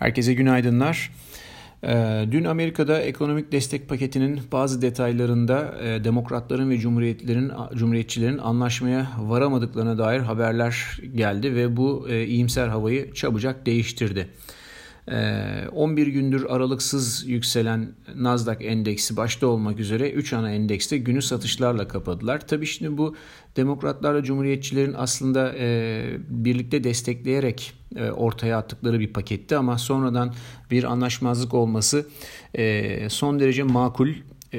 Herkese günaydınlar. Ee, dün Amerika'da ekonomik destek paketinin bazı detaylarında e, demokratların ve cumhuriyetlerin cumhuriyetçilerin anlaşmaya varamadıklarına dair haberler geldi ve bu e, iyimser havayı çabucak değiştirdi. 11 ee, gündür aralıksız yükselen Nasdaq endeksi başta olmak üzere 3 ana endekste günü satışlarla kapadılar. Tabii şimdi bu demokratlarla cumhuriyetçilerin aslında e, birlikte destekleyerek e, ortaya attıkları bir paketti ama sonradan bir anlaşmazlık olması e, son derece makul e,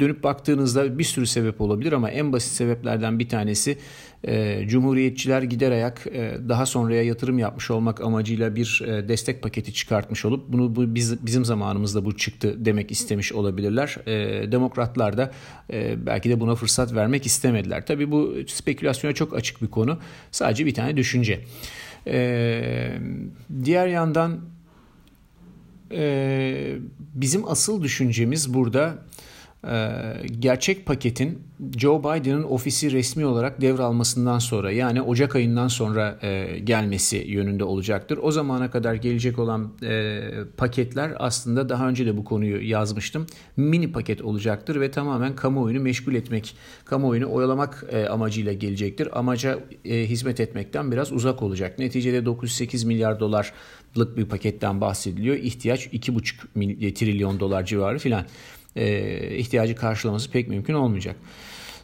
dönüp baktığınızda bir sürü sebep olabilir ama en basit sebeplerden bir tanesi e, Cumhuriyetçiler gider ayak e, daha sonraya yatırım yapmış olmak amacıyla bir e, destek paketi çıkartmış olup bunu bu biz, bizim zamanımızda bu çıktı demek istemiş olabilirler. E, Demokratlar da e, belki de buna fırsat vermek istemediler. Tabii bu spekülasyona çok açık bir konu. Sadece bir tane düşünce. E, diğer yandan e, bizim asıl düşüncemiz burada ee, gerçek paketin Joe Biden'ın ofisi resmi olarak devralmasından sonra yani Ocak ayından sonra e, gelmesi yönünde olacaktır. O zamana kadar gelecek olan e, paketler aslında daha önce de bu konuyu yazmıştım. Mini paket olacaktır ve tamamen kamuoyunu meşgul etmek, kamuoyunu oyalamak e, amacıyla gelecektir. Amaca hizmet etmekten biraz uzak olacak. Neticede 908 milyar dolarlık bir paketten bahsediliyor. İhtiyaç 2,5 trilyon dolar civarı filan e, ihtiyacı karşılaması pek mümkün olmayacak.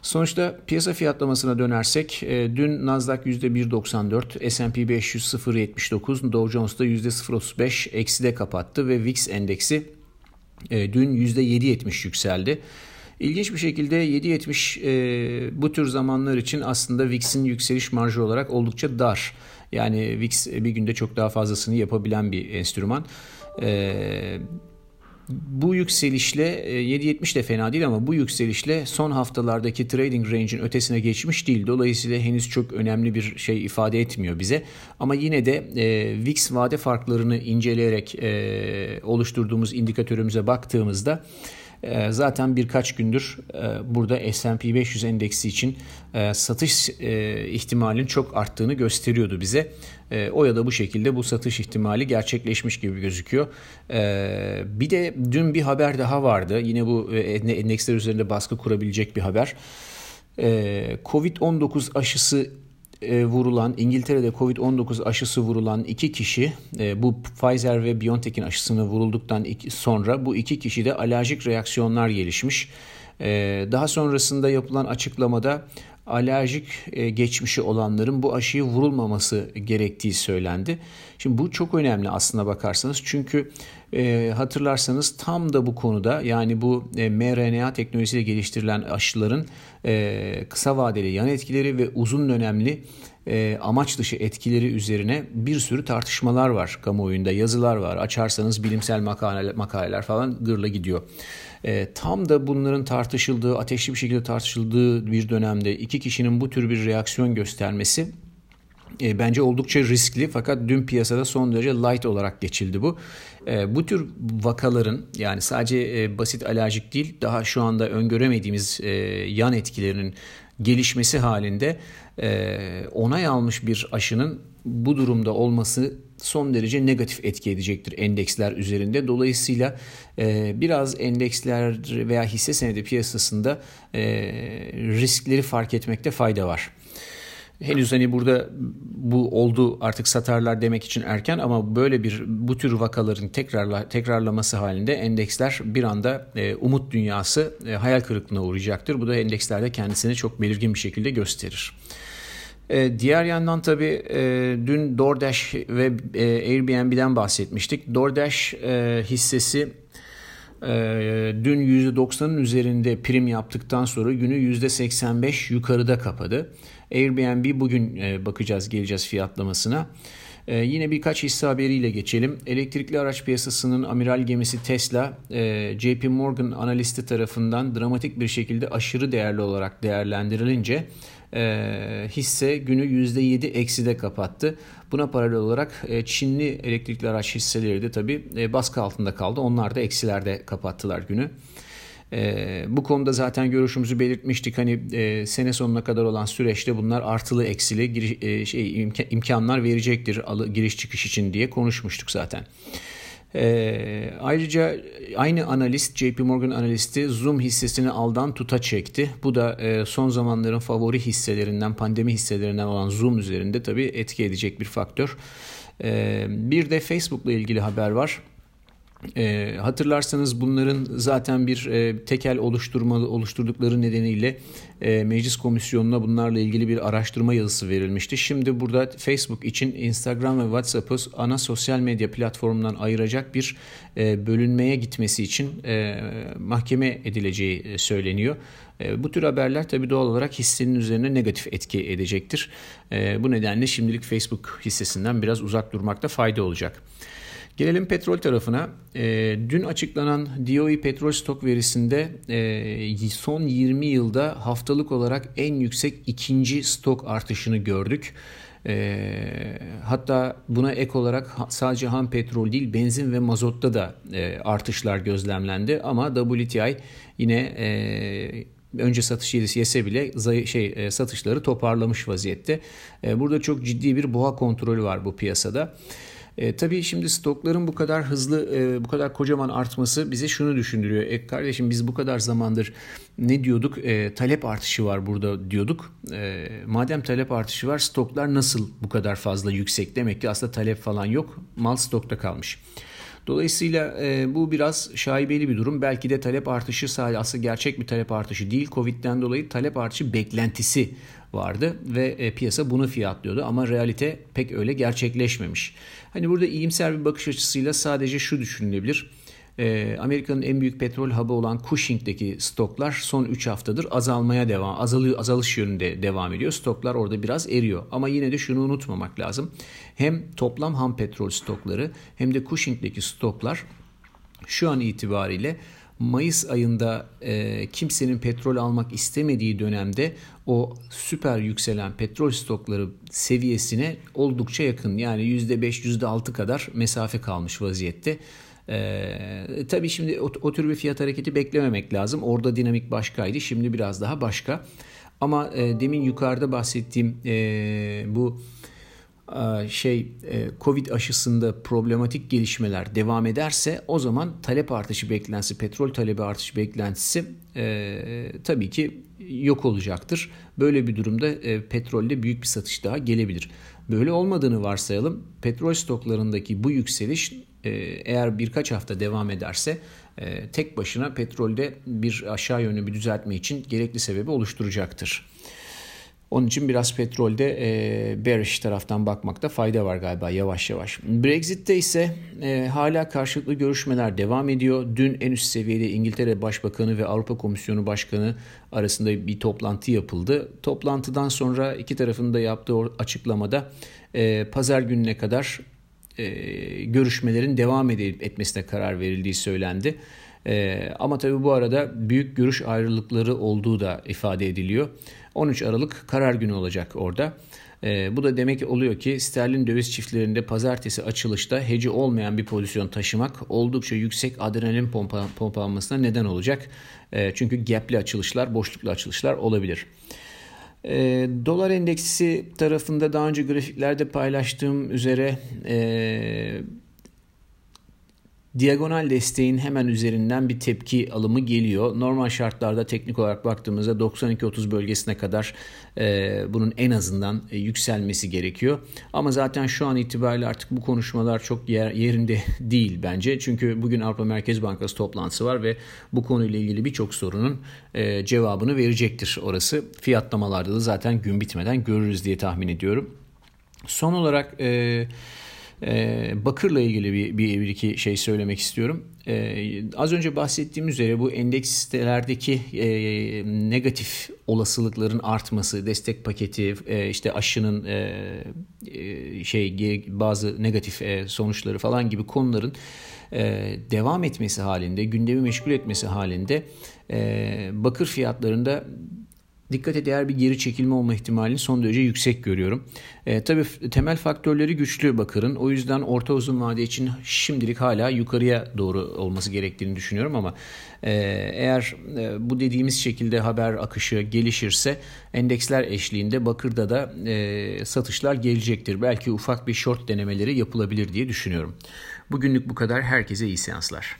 Sonuçta piyasa fiyatlamasına dönersek e, dün Nasdaq %1.94, S&P 500 0.79, Dow Jones da %0.35 ekside kapattı ve VIX endeksi e, dün %7.70 yükseldi. İlginç bir şekilde 7.70 e, bu tür zamanlar için aslında VIX'in yükseliş marjı olarak oldukça dar. Yani VIX bir günde çok daha fazlasını yapabilen bir enstrüman. E, bu yükselişle 7.70 e, de fena değil ama bu yükselişle son haftalardaki trading range'in ötesine geçmiş değil. Dolayısıyla henüz çok önemli bir şey ifade etmiyor bize. Ama yine de e, VIX vade farklarını inceleyerek e, oluşturduğumuz indikatörümüze baktığımızda zaten birkaç gündür e, burada S&P 500 endeksi için e, satış e, ihtimalinin çok arttığını gösteriyordu bize. O ya da bu şekilde bu satış ihtimali gerçekleşmiş gibi gözüküyor. Bir de dün bir haber daha vardı. Yine bu endeksler üzerinde baskı kurabilecek bir haber. Covid-19 aşısı e, vurulan İngiltere'de Covid-19 aşısı vurulan iki kişi e, bu Pfizer ve BioNTech'in aşısını vurulduktan sonra bu iki kişide alerjik reaksiyonlar gelişmiş. E, daha sonrasında yapılan açıklamada alerjik geçmişi olanların bu aşıyı vurulmaması gerektiği söylendi. Şimdi bu çok önemli aslına bakarsanız çünkü e, hatırlarsanız tam da bu konuda yani bu e, mRNA teknolojisiyle geliştirilen aşıların e, kısa vadeli yan etkileri ve uzun dönemli e, amaç dışı etkileri üzerine bir sürü tartışmalar var kamuoyunda yazılar var açarsanız bilimsel makaleler, makaleler falan gırla gidiyor. E, tam da bunların tartışıldığı ateşli bir şekilde tartışıldığı bir dönemde iki kişinin bu tür bir reaksiyon göstermesi e, bence oldukça riskli fakat dün piyasada son derece light olarak geçildi bu. E, bu tür vakaların yani sadece e, basit alerjik değil daha şu anda öngöremediğimiz e, yan etkilerinin gelişmesi halinde e, onay almış bir aşının bu durumda olması son derece negatif etki edecektir endeksler üzerinde. Dolayısıyla e, biraz endeksler veya hisse senedi piyasasında e, riskleri fark etmekte fayda var. Henüz hani burada bu oldu artık satarlar demek için erken ama böyle bir bu tür vakaların tekrarla, tekrarlaması halinde endeksler bir anda e, umut dünyası e, hayal kırıklığına uğrayacaktır. Bu da endekslerde kendisini çok belirgin bir şekilde gösterir. E, diğer yandan tabii e, dün DoorDash ve e, Airbnb'den bahsetmiştik. DoorDash e, hissesi e, dün %90'ın üzerinde prim yaptıktan sonra günü %85 yukarıda kapadı. Airbnb bugün e, bakacağız geleceğiz fiyatlamasına. Ee, yine birkaç hisse haberiyle geçelim. Elektrikli araç piyasasının amiral gemisi Tesla, e, JP Morgan analisti tarafından dramatik bir şekilde aşırı değerli olarak değerlendirilince e, hisse günü %7 ekside kapattı. Buna paralel olarak e, Çinli elektrikli araç hisseleri de tabi e, baskı altında kaldı. Onlar da eksilerde kapattılar günü. E, bu konuda zaten görüşümüzü belirtmiştik. Hani e, sene sonuna kadar olan süreçte bunlar artılı eksili giriş, e, şey imkan, imkanlar verecektir alı, giriş çıkış için diye konuşmuştuk zaten. E, ayrıca aynı analist JP Morgan analisti Zoom hissesini aldan tuta çekti. Bu da e, son zamanların favori hisselerinden pandemi hisselerinden olan Zoom üzerinde tabii etki edecek bir faktör. E, bir de Facebook'la ilgili haber var. E, hatırlarsanız bunların zaten bir e, tekel oluşturmalı oluşturdukları nedeniyle e, meclis komisyonuna bunlarla ilgili bir araştırma yazısı verilmişti. Şimdi burada Facebook için Instagram ve WhatsApp'ı ana sosyal medya platformundan ayıracak bir e, bölünmeye gitmesi için e, mahkeme edileceği e, söyleniyor. E, bu tür haberler tabii doğal olarak hissenin üzerine negatif etki edecektir. E, bu nedenle şimdilik Facebook hissesinden biraz uzak durmakta fayda olacak. Gelelim petrol tarafına. E, dün açıklanan DOE petrol stok verisinde e, son 20 yılda haftalık olarak en yüksek ikinci stok artışını gördük. E, hatta buna ek olarak sadece ham petrol değil benzin ve mazotta da e, artışlar gözlemlendi. Ama WTI yine e, önce satış yedisi yese bile şey satışları toparlamış vaziyette. Burada çok ciddi bir boğa kontrolü var bu piyasada. E, tabii şimdi stokların bu kadar hızlı, e, bu kadar kocaman artması bize şunu düşündürüyor. E, kardeşim biz bu kadar zamandır ne diyorduk? E, talep artışı var burada diyorduk. E, madem talep artışı var stoklar nasıl bu kadar fazla yüksek? Demek ki aslında talep falan yok. Mal stokta kalmış. Dolayısıyla e, bu biraz şaibeli bir durum. Belki de talep artışı sadece aslında gerçek bir talep artışı değil. Covid'den dolayı talep artışı beklentisi vardı ve e, piyasa bunu fiyatlıyordu ama realite pek öyle gerçekleşmemiş. Hani burada iyimser bir bakış açısıyla sadece şu düşünülebilir. E, Amerika'nın en büyük petrol hub'ı olan Cushing'deki stoklar son 3 haftadır azalmaya devam, azalıyor, azalış yönünde devam ediyor. Stoklar orada biraz eriyor. Ama yine de şunu unutmamak lazım. Hem toplam ham petrol stokları hem de Cushing'deki stoklar şu an itibariyle Mayıs ayında e, kimsenin petrol almak istemediği dönemde o süper yükselen petrol stokları seviyesine oldukça yakın. Yani %5 %6 kadar mesafe kalmış vaziyette. Ee, tabii şimdi o, o tür bir fiyat hareketi beklememek lazım. Orada dinamik başkaydı. Şimdi biraz daha başka. Ama e, demin yukarıda bahsettiğim e, bu şey e, Covid aşısında problematik gelişmeler devam ederse o zaman talep artışı beklentisi, petrol talebi artışı beklentisi e, tabii ki yok olacaktır. Böyle bir durumda e, petrolde büyük bir satış daha gelebilir. Böyle olmadığını varsayalım. Petrol stoklarındaki bu yükseliş e, eğer birkaç hafta devam ederse e, tek başına petrolde bir aşağı yönlü bir düzeltme için gerekli sebebi oluşturacaktır. Onun için biraz petrolde e, bearish taraftan bakmakta fayda var galiba yavaş yavaş. Brexit'te ise e, hala karşılıklı görüşmeler devam ediyor. Dün en üst seviyede İngiltere Başbakanı ve Avrupa Komisyonu Başkanı arasında bir toplantı yapıldı. Toplantıdan sonra iki tarafın da yaptığı açıklamada e, pazar gününe kadar e, görüşmelerin devam edip etmesine karar verildiği söylendi. E, ama tabii bu arada büyük görüş ayrılıkları olduğu da ifade ediliyor. 13 Aralık karar günü olacak orada. E, bu da demek oluyor ki sterlin döviz çiftlerinde pazartesi açılışta heci olmayan bir pozisyon taşımak oldukça yüksek adrenalin pompa, pompalanmasına neden olacak. E, çünkü gapli açılışlar, boşluklu açılışlar olabilir. E, dolar endeksi tarafında daha önce grafiklerde paylaştığım üzere e, Diagonal desteğin hemen üzerinden bir tepki alımı geliyor. Normal şartlarda teknik olarak baktığımızda 92-30 bölgesine kadar e, bunun en azından e, yükselmesi gerekiyor. Ama zaten şu an itibariyle artık bu konuşmalar çok yer, yerinde değil bence. Çünkü bugün Avrupa Merkez Bankası toplantısı var ve bu konuyla ilgili birçok sorunun e, cevabını verecektir orası. Fiyatlamalarda da zaten gün bitmeden görürüz diye tahmin ediyorum. Son olarak... E, ee, bakırla ilgili bir, bir, bir iki şey söylemek istiyorum. Ee, az önce bahsettiğim üzere bu endeks sitelerdeki e, negatif olasılıkların artması, destek paketi, e, işte aşının e, şey bazı negatif sonuçları falan gibi konuların devam etmesi halinde, gündemi meşgul etmesi halinde bakır fiyatlarında dikkate değer bir geri çekilme olma ihtimalini son derece yüksek görüyorum. E, tabii temel faktörleri güçlü Bakır'ın. O yüzden orta uzun vade için şimdilik hala yukarıya doğru olması gerektiğini düşünüyorum ama e, eğer e, bu dediğimiz şekilde haber akışı gelişirse endeksler eşliğinde Bakır'da da e, satışlar gelecektir. Belki ufak bir short denemeleri yapılabilir diye düşünüyorum. Bugünlük bu kadar. Herkese iyi seanslar.